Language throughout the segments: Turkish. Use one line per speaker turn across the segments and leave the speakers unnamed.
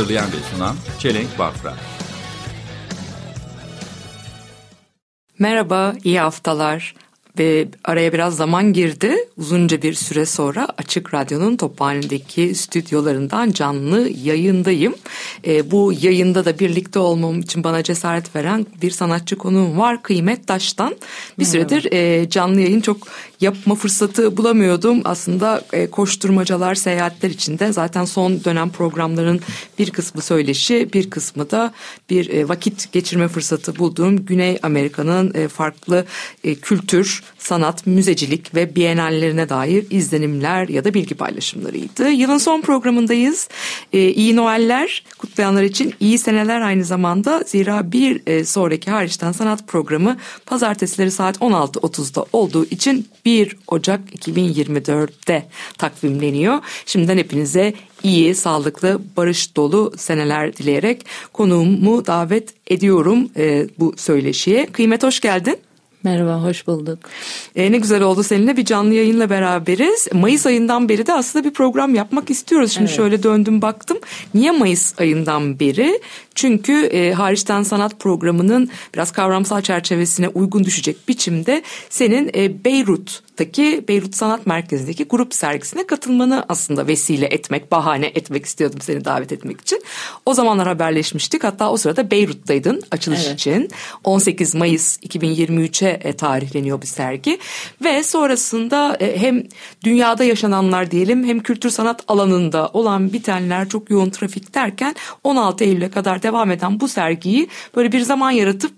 Hazırlayan ve sunan Çelenk Bafra.
Merhaba, iyi haftalar. Ve araya biraz zaman girdi. Uzunca bir süre sonra Açık Radyo'nun Tophane'deki stüdyolarından canlı yayındayım. E, bu yayında da birlikte olmam için bana cesaret veren bir sanatçı konuğum var. Kıymet Taş'tan. Bir süredir e, canlı yayın çok yapma fırsatı bulamıyordum. Aslında e, koşturmacalar, seyahatler içinde zaten son dönem programların bir kısmı söyleşi, bir kısmı da bir e, vakit geçirme fırsatı bulduğum Güney Amerika'nın e, farklı e, kültür, sanat, müzecilik ve bienallerine dair izlenimler ya da bilgi paylaşımlarıydı. Yılın son programındayız. E, iyi Noeller kutlayanlar için iyi seneler aynı zamanda. Zira bir e, sonraki hariçten sanat programı pazartesileri saat 16.30'da olduğu için 1 Ocak 2024'te takvimleniyor. Şimdiden hepinize iyi, sağlıklı, barış dolu seneler dileyerek konuğumu davet ediyorum e, bu söyleşiye. Kıymet hoş geldin.
Merhaba, hoş bulduk.
E, ne güzel oldu seninle bir canlı yayınla beraberiz. Mayıs ayından beri de aslında bir program yapmak istiyoruz. Şimdi
Evet.
şöyle döndüm baktım. Niye Mayıs ayından beri? Çünkü e, hariçten sanat programının biraz kavramsal çerçevesine uygun düşecek biçimde senin e, Beyrut'taki Beyrut Sanat Merkezi'ndeki grup sergisine katılmanı aslında vesile etmek, bahane etmek istiyordum seni davet etmek için. O zamanlar haberleşmiştik. Hatta o sırada Beyrut'taydın açılış
Evet.
için. 18 Mayıs 2023'e e, tarihleniyor bu sergi ve sonrasında e, hem dünyada yaşananlar diyelim hem kültür sanat alanında olan bitenler çok yoğun trafik derken 16 Eylül'e kadar devam eden bu sergiyi böyle bir zaman yaratıp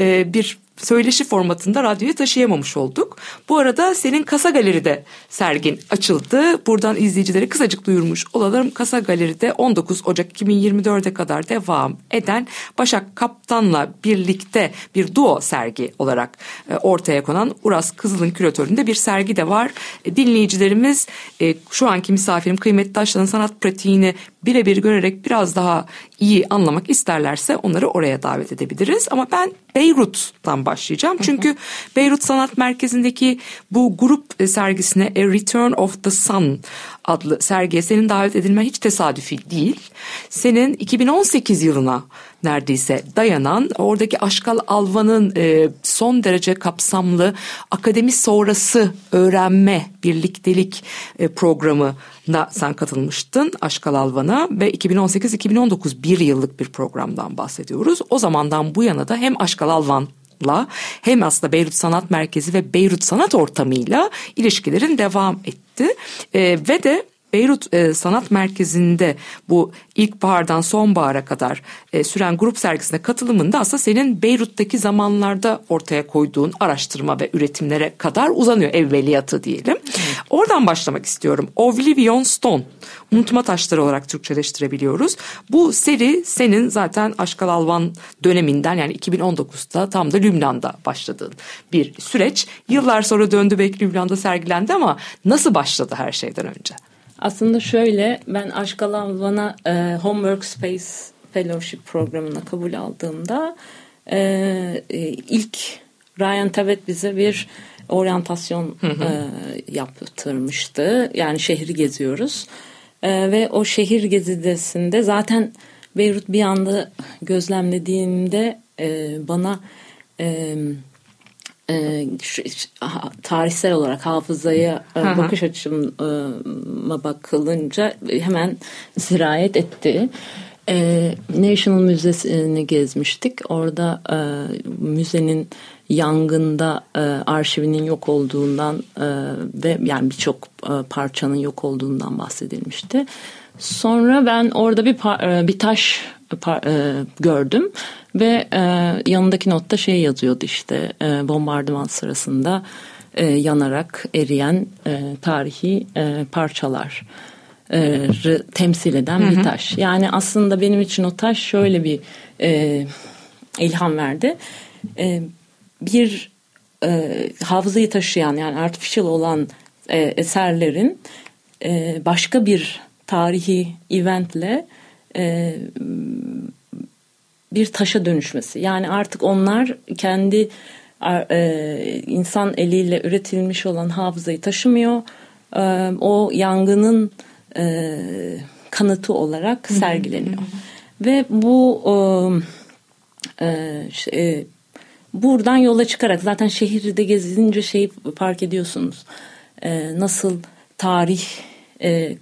e, bir söyleşi formatında radyoya taşıyamamış olduk. Bu arada senin Kasa Galeri'de sergin açıldı. Buradan izleyicileri kısacık duyurmuş olalım. Kasa Galeri'de 19 Ocak 2024'e kadar devam eden Başak Kaptan'la birlikte bir duo sergi olarak e, ortaya konan Uras Kızıl'ın küratöründe bir sergi de var. E, Dinleyicilerimiz e, şu anki misafirim Kıymetli Taşlan'ın sanat pratiğini birebir görerek biraz daha iyi anlamak isterlerse onları oraya davet edebiliriz. Ama ben Beyrut'tan başlayacağım. Çünkü Beyrut Sanat Merkezi'ndeki bu grup e, sergisine A Return of the Sun adlı sergiye senin davet edilmen hiç tesadüfi değil. Senin 2018 yılına neredeyse dayanan oradaki Aşkal Alvan'ın e, son derece kapsamlı akademi sonrası öğrenme birliktelik e, programına sen katılmıştın Aşkal Alvan'a ve 2018-2019 bir yıllık bir programdan bahsediyoruz. O zamandan bu yana da hem Aşkal Alvan'la hem aslında Beyrut Sanat Merkezi ve Beyrut Sanat Ortamı'yla ilişkilerin devam etti. E, ve de Beyrut e, Sanat Merkezi'nde bu ilkbahardan sonbahara kadar e, süren grup sergisine katılımında aslında senin Beyrut'taki zamanlarda ortaya koyduğun araştırma ve üretimlere kadar uzanıyor evveliyatı diyelim. Oradan başlamak istiyorum. Oblivion Stone, unutma taşları olarak Türkçeleştirebiliyoruz. Bu seri senin zaten Aşkal Alvan döneminden yani 2019'da tam da Lübnan'da başladığın bir süreç. Yıllar sonra döndü belki Lübnan'da sergilendi ama nasıl başladı her şeyden önce?
Aslında şöyle, ben Aşk Alanvan'a e, Homework Space Fellowship programına kabul aldığımda e, e, ilk Ryan Tavet bize bir oryantasyon e, yaptırmıştı. Yani şehri geziyoruz. E, ve o şehir gezidesinde zaten Beyrut bir anda gözlemlediğimde e, bana e, e, şu- tarihsel olarak hafızaya e, bakış açıma bakılınca hemen sirayet etti. E, National Müzesi'ni gezmiştik. Orada e, müzenin yangında e, arşivinin yok olduğundan e, ve yani birçok e, parçanın yok olduğundan bahsedilmişti. Sonra ben orada bir bir taş e, gördüm ve e, yanındaki notta şey yazıyordu işte e, bombardıman sırasında e, yanarak eriyen e, tarihi e, parçalar. temsil eden bir taş. Yani aslında benim için o taş şöyle bir e, ilham verdi. E, bir e, hafızayı taşıyan yani artificial olan e, eserlerin e, başka bir tarihi eventle e, bir taşa dönüşmesi. Yani artık onlar kendi e, insan eliyle üretilmiş olan hafızayı taşımıyor. E, o yangının e, kanıtı olarak sergileniyor. Ve bu e, e, buradan yola çıkarak zaten şehirde gezince şey fark ediyorsunuz. E, nasıl tarih e,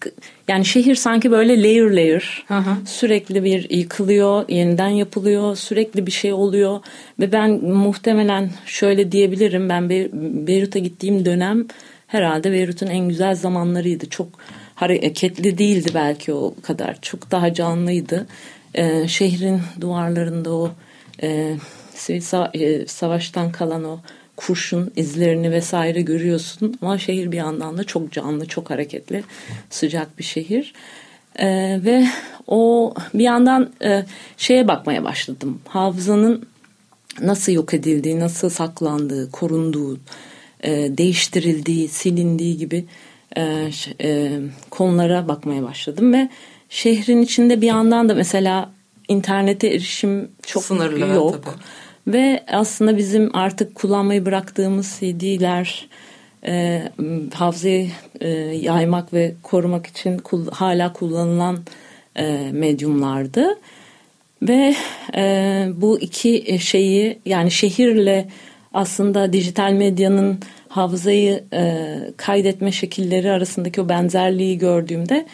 yani şehir sanki böyle layer layer hı hı. sürekli bir yıkılıyor, yeniden yapılıyor, sürekli bir şey oluyor ve ben muhtemelen şöyle diyebilirim ben Be Beyrut'a gittiğim dönem herhalde Beyrut'un en güzel zamanlarıydı. Çok hareketli değildi belki o kadar. Çok daha canlıydı. Ee, şehrin duvarlarında o e, savaştan kalan o kurşun izlerini vesaire görüyorsun. Ama şehir bir yandan da çok canlı, çok hareketli, sıcak bir şehir. Ee, ve o bir yandan e, şeye bakmaya başladım. Hafızanın nasıl yok edildiği, nasıl saklandığı, korunduğu, e, değiştirildiği, silindiği gibi e, e, konulara bakmaya başladım ve şehrin içinde bir yandan da mesela internete erişim çok Sınırlı, yok. Tabii. Ve aslında bizim artık kullanmayı bıraktığımız CD'ler e, hafızayı e, yaymak ve korumak için kul, hala kullanılan e, medyumlardı. Ve e, bu iki şeyi yani şehirle aslında dijital medyanın hafızayı e, kaydetme şekilleri arasındaki o benzerliği gördüğümde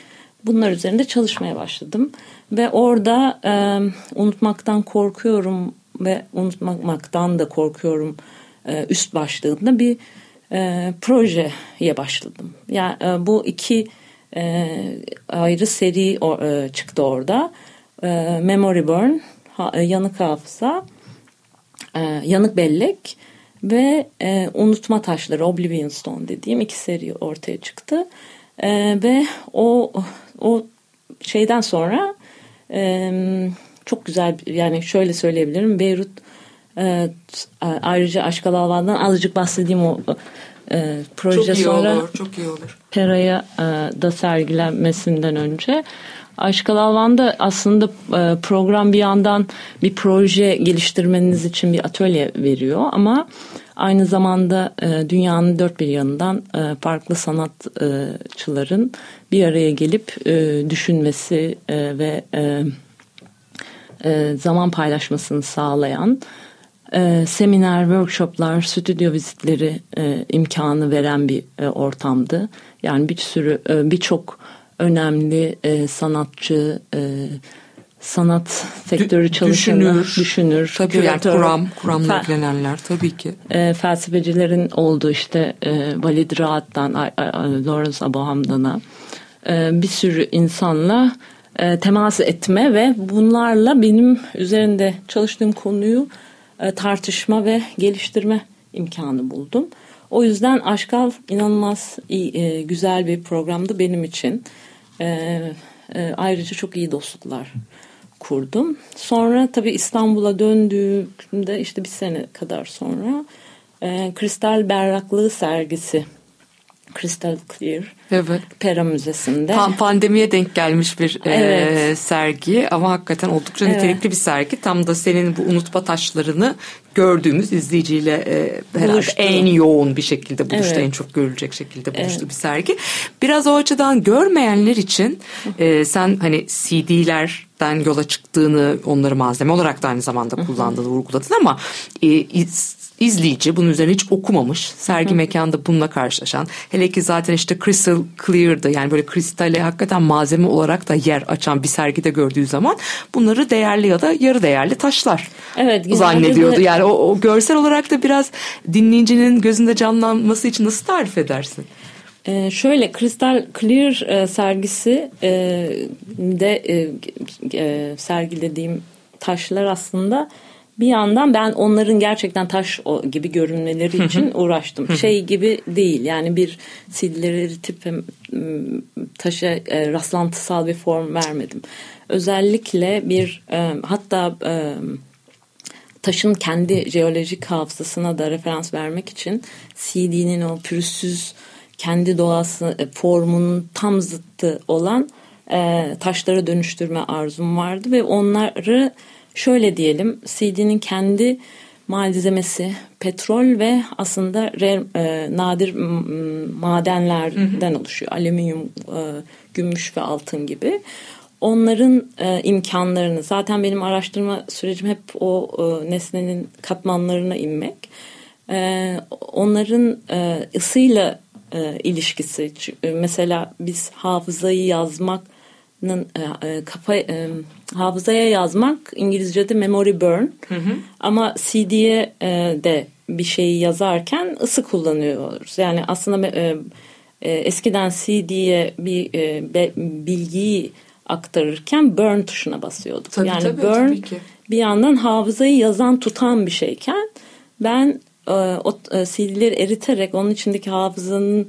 bunlar üzerinde çalışmaya başladım. Ve orada e, unutmaktan korkuyorum ve unutmaktan da korkuyorum e, üst başlığında bir e, projeye başladım. Yani e, bu iki ayrı seri çıktı orada. Memory Burn, yanık hafıza, yanık bellek ve unutma taşları Oblivion Stone dediğim iki seri ortaya çıktı. Ve o o şeyden sonra çok güzel yani şöyle söyleyebilirim. Beyrut e, ayrıca Aşkal Alvan'dan azıcık bahsedeyim o e, proje
çok iyi
sonra.
olur, çok iyi olur.
Pera'ya e, da sergilenmesinden önce. Aşkal Alvan'da aslında e, program bir yandan bir proje geliştirmeniz için bir atölye veriyor ama aynı zamanda e, dünyanın dört bir yanından e, farklı sanatçıların bir araya gelip e, düşünmesi e, ve e, e, zaman paylaşmasını sağlayan e, seminer, workshoplar, stüdyo vizitleri e, imkanı veren bir e, ortamdı. Yani bir sürü e, birçok önemli e, sanatçı, e, sanat sektörü çalışanı,
düşünür,
düşünür
tabii küratör, kuram, kuramla ilgilenenler tabii ki.
E, felsefecilerin olduğu işte e, Valid Rahat'tan Lawrence Abraham'dana e, bir sürü insanla e, temas etme ve bunlarla benim üzerinde çalıştığım konuyu e, tartışma ve geliştirme imkanı buldum. O yüzden Aşkal inanılmaz iyi, e, güzel bir programdı benim için. E, e, ayrıca çok iyi dostluklar kurdum. Sonra tabii İstanbul'a döndüğümde işte bir sene kadar sonra e, Kristal Berraklığı sergisi Crystal Clear.
Evet.
Pera Müzesi'nde.
Tam pandemiye denk gelmiş bir e, evet. e, sergi ama hakikaten oldukça evet. nitelikli bir sergi. Tam da senin bu unutma taşlarını gördüğümüz izleyiciyle e, herhalde buluştu. en yoğun bir şekilde buluştu. Evet. En çok görülecek şekilde buluştu evet. bir sergi. Biraz o açıdan görmeyenler için e, sen hani CD'lerden yola çıktığını onları malzeme olarak da aynı zamanda kullandığını vurguladın ama e, izleyici bunun üzerine hiç okumamış sergi Hı. mekanda bununla karşılaşan hele ki zaten işte crystal clear'dı yani böyle kristale hakikaten malzeme olarak da yer açan bir sergide gördüğü zaman bunları değerli ya da yarı değerli taşlar evet, zannediyordu. De... Yani o, o görsel olarak da biraz dinleyicinin gözünde canlanması için nasıl tarif edersin?
Ee, şöyle Crystal Clear e, sergisi e, de e, e, sergilediğim taşlar aslında bir yandan ben onların gerçekten taş gibi görünmeleri için uğraştım. Şey gibi değil yani bir CD'leri eritip em, taşa e, rastlantısal bir form vermedim. Özellikle bir e, hatta e, taşın kendi jeolojik hafızasına da referans vermek için CD'nin o pürüzsüz kendi doğası formunun tam zıttı olan e, taşlara dönüştürme arzum vardı ve onları şöyle diyelim CD'nin kendi malzemesi petrol ve aslında rare, e, nadir madenlerden oluşuyor. Alüminyum, e, gümüş ve altın gibi. Onların e, imkanlarını zaten benim araştırma sürecim hep o e, nesnenin katmanlarına inmek. E, onların e, ısıyla e, ilişkisi. E, Mesela biz hafızayı yazmakın e, kafa e, hafızaya yazmak İngilizce'de memory burn. Ama CD'ye e, de bir şeyi yazarken ısı kullanıyoruz. Yani aslında e, e, eskiden CD'ye bir e, be- bilgiyi aktarırken burn tuşuna basıyorduk.
Tabii,
yani
tabii,
burn
tabii ki.
bir yandan hafızayı yazan tutan bir şeyken ben e, o e, CD'leri eriterek onun içindeki hafızanın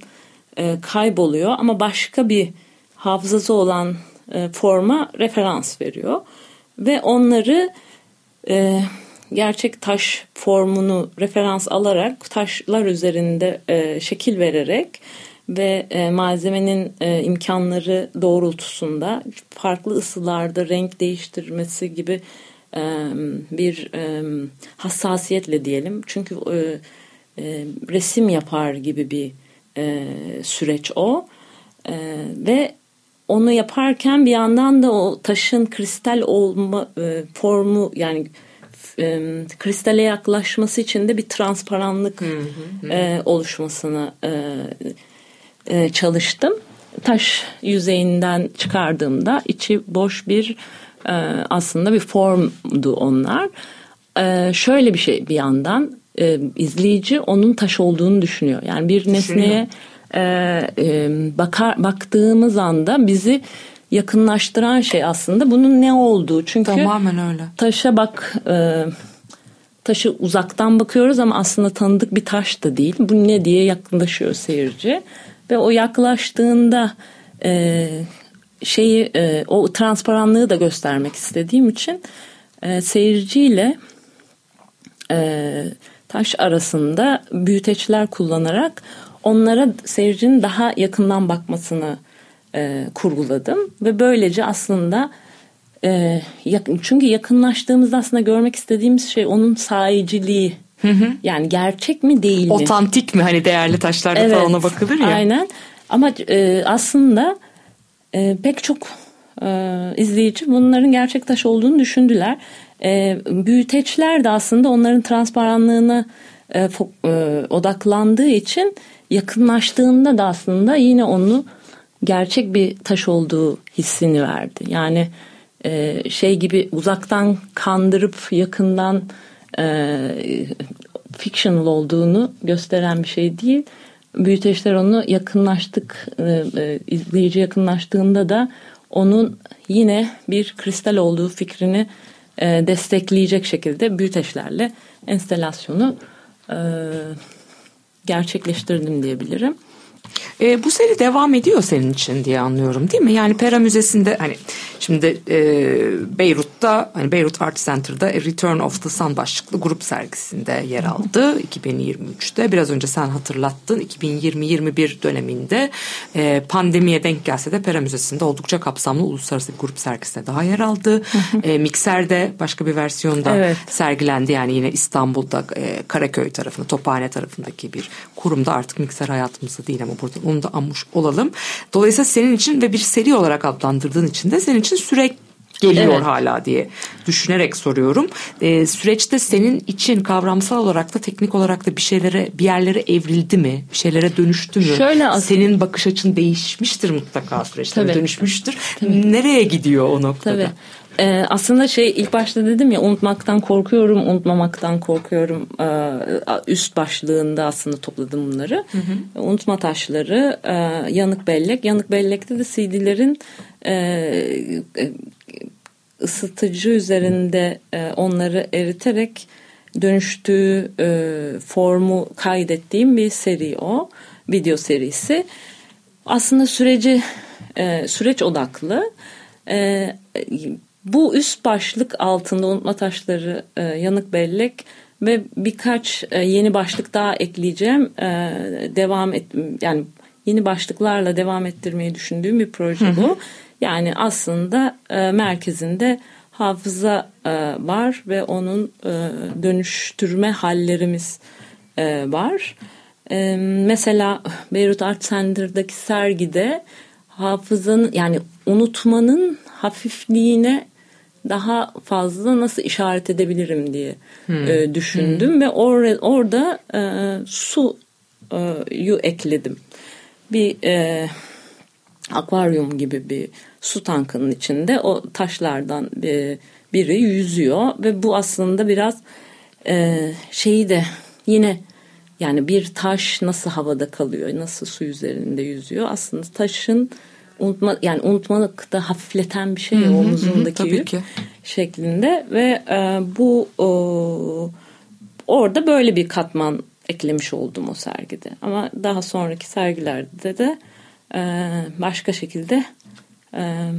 e, kayboluyor ama başka bir hafızası olan e, forma referans veriyor ve onları e, gerçek taş formunu referans alarak taşlar üzerinde e, şekil vererek ve e, malzemenin e, imkanları doğrultusunda farklı ısılarda renk değiştirmesi gibi e, bir e, hassasiyetle diyelim. Çünkü e, e, resim yapar gibi bir e, süreç o E, ve onu yaparken bir yandan da o taşın kristal olma e, formu yani e, kristale yaklaşması için de bir transparanlık e, oluşmasına e, e, çalıştım. Taş yüzeyinden çıkardığımda içi boş bir e, aslında bir formdu onlar. E, şöyle bir şey bir yandan e, izleyici onun taş olduğunu düşünüyor. Yani bir nesneye e, e, bakar baktığımız anda bizi yakınlaştıran şey aslında bunun ne olduğu. Çünkü
Tamamen öyle.
taşa bak e, taşı uzaktan bakıyoruz ama aslında tanıdık bir taş da değil. Bu ne diye yaklaşıyor seyirci ve o yaklaştığında e, şeyi e, o transparanlığı da göstermek istediğim için e, seyirciyle e, taş arasında büyüteçler kullanarak onlara seyircinin daha yakından bakmasını e, kurguladım ve böylece aslında e, yakın, çünkü yakınlaştığımızda aslında görmek istediğimiz şey onun sahiciliği. Yani gerçek mi değil mi?
Otantik mi hani değerli taşlarda falan ona bakılır ya.
Aynen. Ama e, aslında e, pek çok e, izleyici bunların gerçek taş olduğunu düşündüler. E, büyüteçler de aslında onların transparanlığına e, fo- e, odaklandığı için yakınlaştığında da aslında yine onu gerçek bir taş olduğu hissini verdi. Yani e, şey gibi uzaktan kandırıp yakından e, fictional olduğunu gösteren bir şey değil. Büyüteçler onu yakınlaştık, e, e, izleyici yakınlaştığında da onun yine bir kristal olduğu fikrini e, destekleyecek şekilde büyüteçlerle enstelasyonu e, gerçekleştirdim diyebilirim.
E, bu seri devam ediyor senin için diye anlıyorum değil mi? Yani Pera Müzesi'nde hani şimdi e, Beyrut'ta hani Beyrut Art Center'da A Return of the Sun başlıklı grup sergisinde yer aldı 2023'te. Biraz önce sen hatırlattın 2020-21 döneminde e, pandemiye denk gelse de Pera Müzesi'nde oldukça kapsamlı uluslararası bir grup sergisinde daha yer aldı. e, Mikser'de başka bir versiyonda
Evet.
sergilendi. Yani yine İstanbul'da e, Karaköy tarafında, Tophane tarafındaki bir kurumda artık mikser hayatımızda değil ama burada onu da anmış olalım. Dolayısıyla senin için ve bir seri olarak adlandırdığın için de senin için süre geliyor
Evet.
hala diye düşünerek soruyorum. E, süreçte senin için kavramsal olarak da teknik olarak da bir şeylere bir yerlere evrildi mi? Bir şeylere dönüştü mü?
Şöyle as-
senin bakış açın değişmiştir mutlaka süreçte
Tabii.
dönüşmüştür. Nereye gidiyor o noktada?
Tabii. Ee, aslında şey ilk başta dedim ya unutmaktan korkuyorum, unutmamaktan korkuyorum. Ee, üst başlığında aslında topladım bunları. Unutma taşları, e, yanık bellek. Yanık bellekte de CD'lerin e, e, ısıtıcı üzerinde e, onları eriterek dönüştüğü e, formu kaydettiğim bir seri o video serisi. Aslında süreci e, süreç odaklı. E, bu üst başlık altında unutma taşları, e, yanık bellek ve birkaç e, yeni başlık daha ekleyeceğim. E, devam et yani yeni başlıklarla devam ettirmeyi düşündüğüm bir proje bu. Yani aslında e, merkezinde hafıza e, var ve onun e, dönüştürme hallerimiz e, var. E, mesela Beyrut Art Center'daki sergide hafızanın yani unutmanın hafifliğine daha fazla nasıl işaret edebilirim diye e, düşündüm ve or- orada e, suyu ekledim. Bir e, akvaryum gibi bir su tankının içinde o taşlardan bir, biri yüzüyor ve bu aslında biraz e, şeyi de yine yani bir taş nasıl havada kalıyor, nasıl su üzerinde yüzüyor? Aslında taşın unutma yani unutmalıkta hafifleten bir şey ya, omuzundaki yük
ki.
şeklinde. Ve e, bu o, orada böyle bir katman eklemiş oldum o sergide. Ama daha sonraki sergilerde de e, başka şekilde e,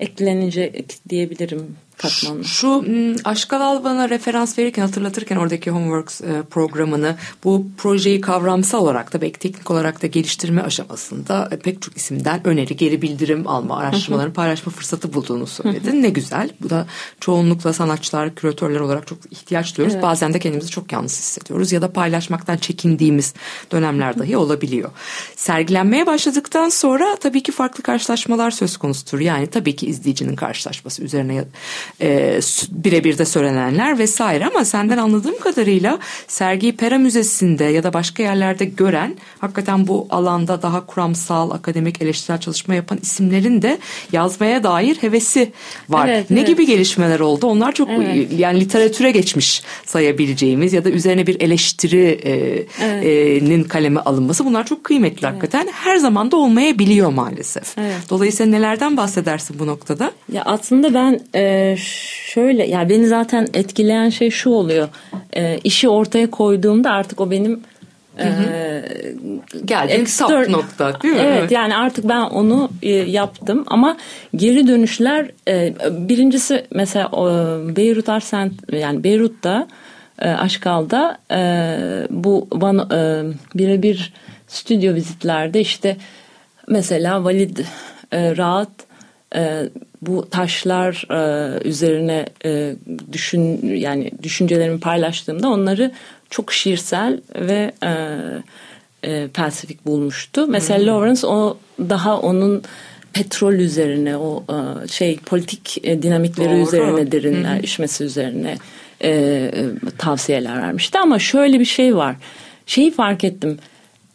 eklenecek diyebilirim katmanlar.
Şu m, Aşkal Alban'a referans verirken hatırlatırken oradaki Homeworks e, programını bu projeyi kavramsal olarak da belki teknik olarak da geliştirme aşamasında e, pek çok isimden öneri, geri bildirim alma, araştırmalarını paylaşma fırsatı bulduğunu söyledin. ne güzel. Bu da çoğunlukla sanatçılar, küratörler olarak çok ihtiyaç duyuyoruz.
Evet.
Bazen de kendimizi çok yalnız hissediyoruz ya da paylaşmaktan çekindiğimiz dönemler dahi olabiliyor. Sergilenmeye başladıktan sonra tabii ki farklı karşılaşmalar söz konusudur. Yani tabii ki izleyicinin karşılaşması üzerine e, birebir de söylenenler vesaire ama senden anladığım kadarıyla sergiyi Pera Müzesi'nde ya da başka yerlerde gören hakikaten bu alanda daha kuramsal, akademik, eleştirel çalışma yapan isimlerin de yazmaya dair hevesi var.
Evet,
ne
evet.
gibi gelişmeler oldu? Onlar çok
Evet.
yani literatüre geçmiş sayabileceğimiz ya da üzerine bir eleştirinin kaleme alınması bunlar çok kıymetli hakikaten. Her zaman da olmayabiliyor maalesef.
Evet.
Dolayısıyla nelerden bahsedersin bu noktada?
Ya aslında ben e, şöyle yani beni zaten etkileyen şey şu oluyor. E, işi ortaya koyduğumda artık o benim e,
Geldik sap
Extern-
nokta değil mi?
Evet, yani artık ben onu e, yaptım ama geri dönüşler e, birincisi mesela e, Beyrut Art Cent- yani Beyrut'ta e, Aşkal'da e, bu bana e, birebir stüdyo vizitlerde işte mesela Valid e, Rahat e, bu taşlar e, üzerine e, düşün yani düşüncelerimi paylaştığımda onları çok şiirsel ve e, e, felsefik bulmuştu. Mesela Lawrence o daha onun petrol üzerine o e, şey politik e, dinamikleri
Doğru.
üzerine derinleşmesi üzerine e, e, tavsiyeler vermişti ama şöyle bir şey var. Şeyi fark ettim.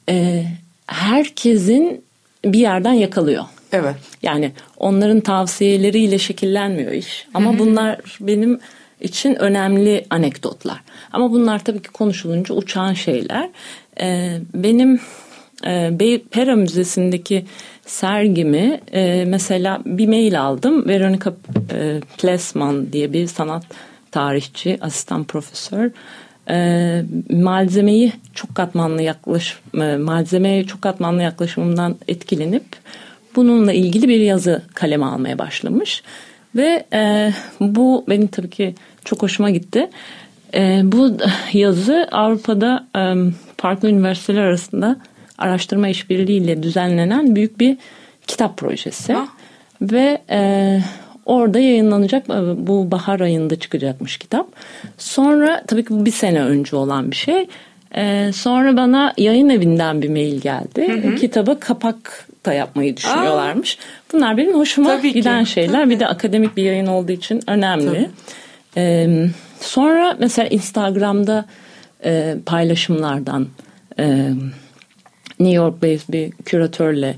E, herkesin bir yerden yakalıyor.
Evet.
Yani onların tavsiyeleriyle şekillenmiyor iş. Ama bunlar benim için önemli anekdotlar. Ama bunlar tabii ki konuşulunca uçan şeyler. Ee, benim e, Pera Müzesi'ndeki sergimi e, mesela bir mail aldım. Veronica e, Plesman diye bir sanat tarihçi, asistan profesör. E, malzemeyi çok katmanlı yaklaş e, malzemeye çok katmanlı yaklaşımımdan etkilenip bununla ilgili bir yazı kaleme almaya başlamış ve e, bu benim tabii ki çok hoşuma gitti. E, bu yazı Avrupa'da e, farklı üniversiteler arasında araştırma işbirliğiyle düzenlenen büyük bir kitap projesi
Ah.
ve e, orada yayınlanacak e, bu bahar ayında çıkacakmış kitap. Sonra tabii ki bu bir sene önce olan bir şey. E, sonra bana yayın evinden bir mail geldi. Kitaba kapak da yapmayı düşünüyorlarmış. Bunlar benim hoşuma
Tabii ki.
giden şeyler. Bir de akademik bir yayın olduğu için önemli. E, sonra mesela Instagram'da e, paylaşımlardan e, New York based bir küratörle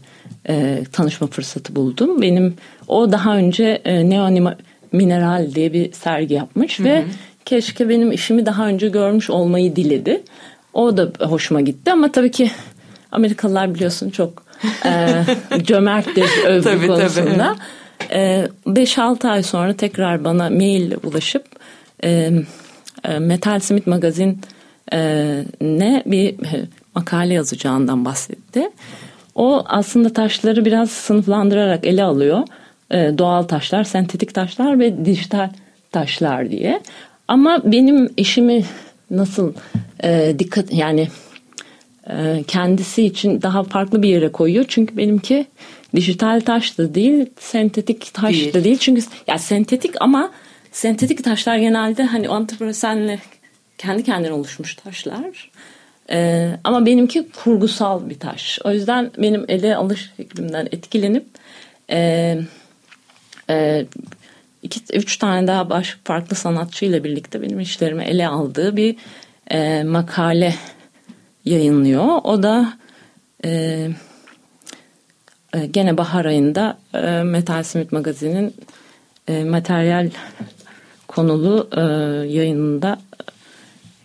e, tanışma fırsatı buldum. Benim o daha önce e, Neo Mineral diye bir sergi yapmış ve keşke benim işimi daha önce görmüş olmayı diledi. O da hoşuma gitti ama tabii ki Amerikalılar biliyorsun çok e, cömerttir övgü
Tabii, tabii,
konusunda. E, 5-6 ay sonra tekrar bana mail ulaşıp e, e, Metal Smith Magazin e, ne bir e, makale yazacağından bahsetti. O aslında taşları biraz sınıflandırarak ele alıyor. E, doğal taşlar, sentetik taşlar ve dijital taşlar diye. Ama benim işimi nasıl e, dikkat yani e, kendisi için daha farklı bir yere koyuyor. Çünkü benimki dijital taş da değil, sentetik taş
Değil.
da değil. Çünkü ya sentetik ama sentetik taşlar genelde hani antiprosenle kendi kendine oluşmuş taşlar. E, ama benimki kurgusal bir taş. O yüzden benim ele alış şeklimden etkilenip e, e, iki, üç tane daha baş farklı sanatçıyla birlikte benim işlerimi ele aldığı bir e, makale yayınlıyor. O da e, e, gene bahar ayında e, Metal Smith Magazin'in e, materyal konulu e, yayınında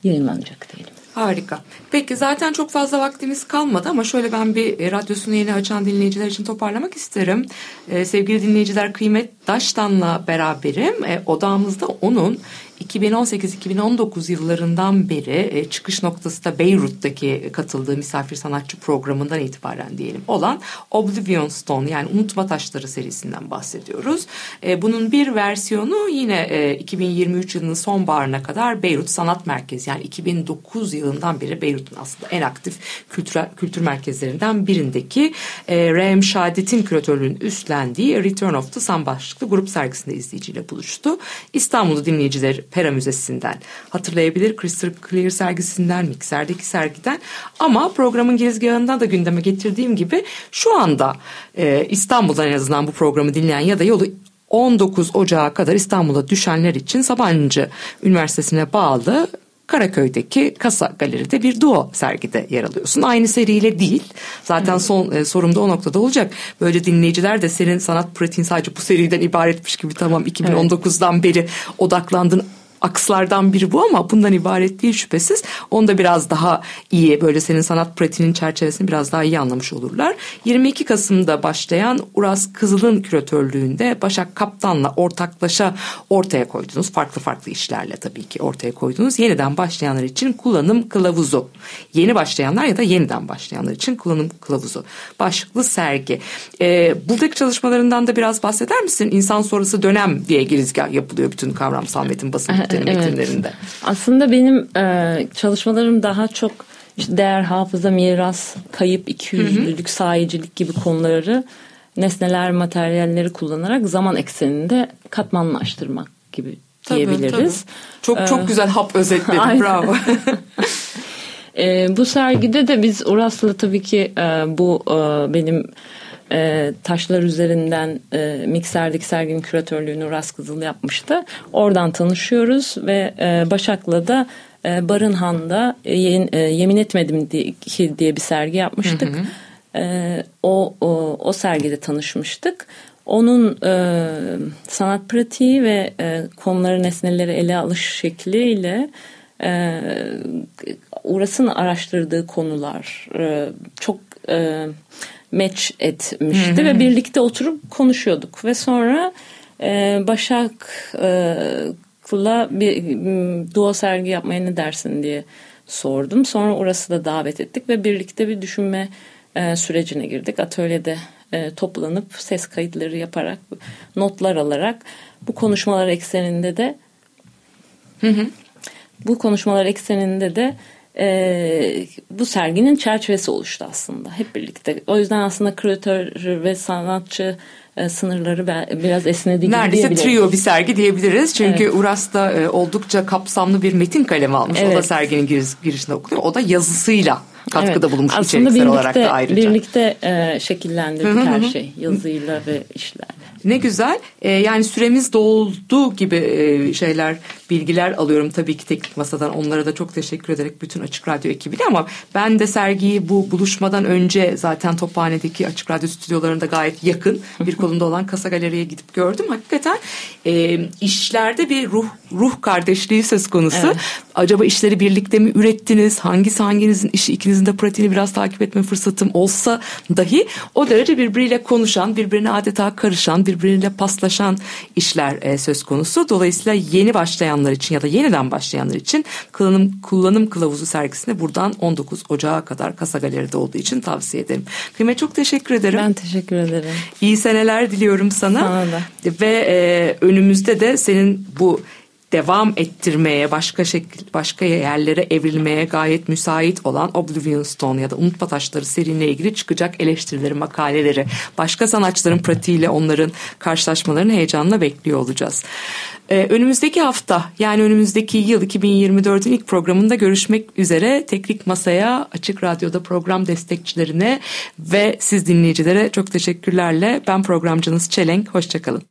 yayınlanacak diyelim.
Harika. Peki zaten çok fazla vaktimiz kalmadı ama şöyle ben bir e, radyosunu yeni açan dinleyiciler için toparlamak isterim. Ee, sevgili dinleyiciler Kıymet Daştan'la beraberim. E, odamızda onun 2018-2019 yıllarından beri e, çıkış noktası da Beyrut'taki katıldığı misafir sanatçı programından itibaren diyelim olan Oblivion Stone yani Unutma Taşları serisinden bahsediyoruz. E, bunun bir versiyonu yine e, 2023 yılının sonbaharına kadar Beyrut Sanat Merkezi yani 2009 yılından beri Beyrut'un aslında en aktif kültür, kültür merkezlerinden birindeki e, Rehem Şadet'in küratörlüğünün üstlendiği Return of the Sun başlıklı grup sergisinde izleyiciyle buluştu. İstanbul'da dinleyiciler Pera Müzesi'nden hatırlayabilir. Crystal Clear sergisinden, Mikser'deki sergiden ama programın girizgahından da gündeme getirdiğim gibi şu anda e, İstanbul'dan en azından bu programı dinleyen ya da yolu 19 Ocağı kadar İstanbul'a düşenler için Sabancı Üniversitesi'ne bağlı Karaköy'deki Kasa Galeri'de bir duo sergide yer alıyorsun. Aynı seriyle değil. Zaten son e, sorum da o noktada olacak. Böyle dinleyiciler de senin sanat pratiğin sadece bu seriden ibaretmiş gibi tamam 2019'dan beri odaklandın akslardan biri bu ama bundan ibaret değil şüphesiz. Onu da biraz daha iyi böyle senin sanat pratiğinin çerçevesini biraz daha iyi anlamış olurlar. 22 Kasım'da başlayan Uras Kızıl'ın küratörlüğünde Başak Kaptan'la ortaklaşa ortaya koydunuz. Farklı farklı işlerle tabii ki ortaya koydunuz. Yeniden başlayanlar için kullanım kılavuzu. Yeni başlayanlar ya da yeniden başlayanlar için kullanım kılavuzu. Başlıklı sergi. Ee, buradaki çalışmalarından da biraz bahseder misin? İnsan sonrası dönem diye girizgah yapılıyor bütün kavramsal metin basın bülteni
Evet.
metinlerinde.
Aslında benim e, çalışmalarım daha çok işte değer, hafıza, miras, kayıp, ikiyüzlülük, sahicilik gibi konuları nesneler, materyalleri kullanarak zaman ekseninde katmanlaştırmak gibi
Tabii,
diyebiliriz.
tabii. Çok çok güzel hap özetledin. Bravo.
E, bu sergide de biz Uras'la tabii ki e, bu e, benim e, taşlar üzerinden e, Mikser'deki serginin küratörlüğünü Uras Kızıl yapmıştı. Oradan tanışıyoruz ve e, Başak'la da e, Barınhan'da e, e, Yemin Etmedim diye, ki diye bir sergi yapmıştık. E, o, o, o sergide tanışmıştık. Onun e, sanat pratiği ve e, konuları nesneleri ele alış şekliyle e, Uras'ın araştırdığı konular e, çok e, match etmişti ve birlikte oturup konuşuyorduk ve sonra e, Başak'la bir m, duo sergi yapmaya ne dersin diye sordum. Sonra Uras'ı da davet ettik ve birlikte bir düşünme e, sürecine girdik. Atölyede e, toplanıp ses kayıtları yaparak, notlar alarak bu konuşmalar ekseninde de bu konuşmalar ekseninde de e, bu serginin çerçevesi oluştu aslında hep birlikte. O yüzden aslında küratör ve sanatçı e, sınırları biraz esnedi gibi
Neredeyse trio bir sergi diyebiliriz. Çünkü Uras da e, oldukça kapsamlı bir metin kalemi almış. O da
Evet.
serginin giriş, girişinde okunuyor. O da yazısıyla katkıda
Evet.
bulunmuş
Aslında
içeriksel
birlikte,
olarak da ayrıca.
Birlikte e, şekillendirdik her şey yazıyla ve işlerle.
Ne güzel. Ee, yani süremiz doldu gibi e, şeyler, bilgiler alıyorum tabii ki teknik masadan. Onlara da çok teşekkür ederek bütün Açık Radyo ekibine ama ben de sergiyi bu buluşmadan önce zaten Tophane'deki Açık Radyo stüdyolarında gayet yakın bir kolunda olan Kasa Galeri'ye gidip gördüm. Hakikaten e, işlerde bir ruh ruh kardeşliği söz konusu.
Evet.
Acaba işleri birlikte mi ürettiniz? Hangisi hanginizin işi ikinizin de pratiğini biraz takip etme fırsatım olsa dahi o derece birbiriyle konuşan, birbirine adeta karışan, birbiriyle paslaşan işler e, söz konusu. Dolayısıyla yeni başlayanlar için ya da yeniden başlayanlar için kullanım, kullanım kılavuzu sergisine buradan 19 Ocağı kadar Kasa Galeri'de olduğu için tavsiye ederim. Kıymet çok teşekkür ederim.
Ben teşekkür ederim.
İyi seneler diliyorum sana.
Sana da.
Ve e, önümüzde de senin bu devam ettirmeye, başka şekil, başka yerlere evrilmeye gayet müsait olan Oblivion Stone ya da Unutma Taşları seriyle ilgili çıkacak eleştirileri, makaleleri, başka sanatçıların pratiğiyle onların karşılaşmalarını heyecanla bekliyor olacağız. Ee, önümüzdeki hafta yani önümüzdeki yıl 2024'ün ilk programında görüşmek üzere Teknik Masa'ya, Açık Radyo'da program destekçilerine ve siz dinleyicilere çok teşekkürlerle ben programcınız Çelenk. Hoşçakalın.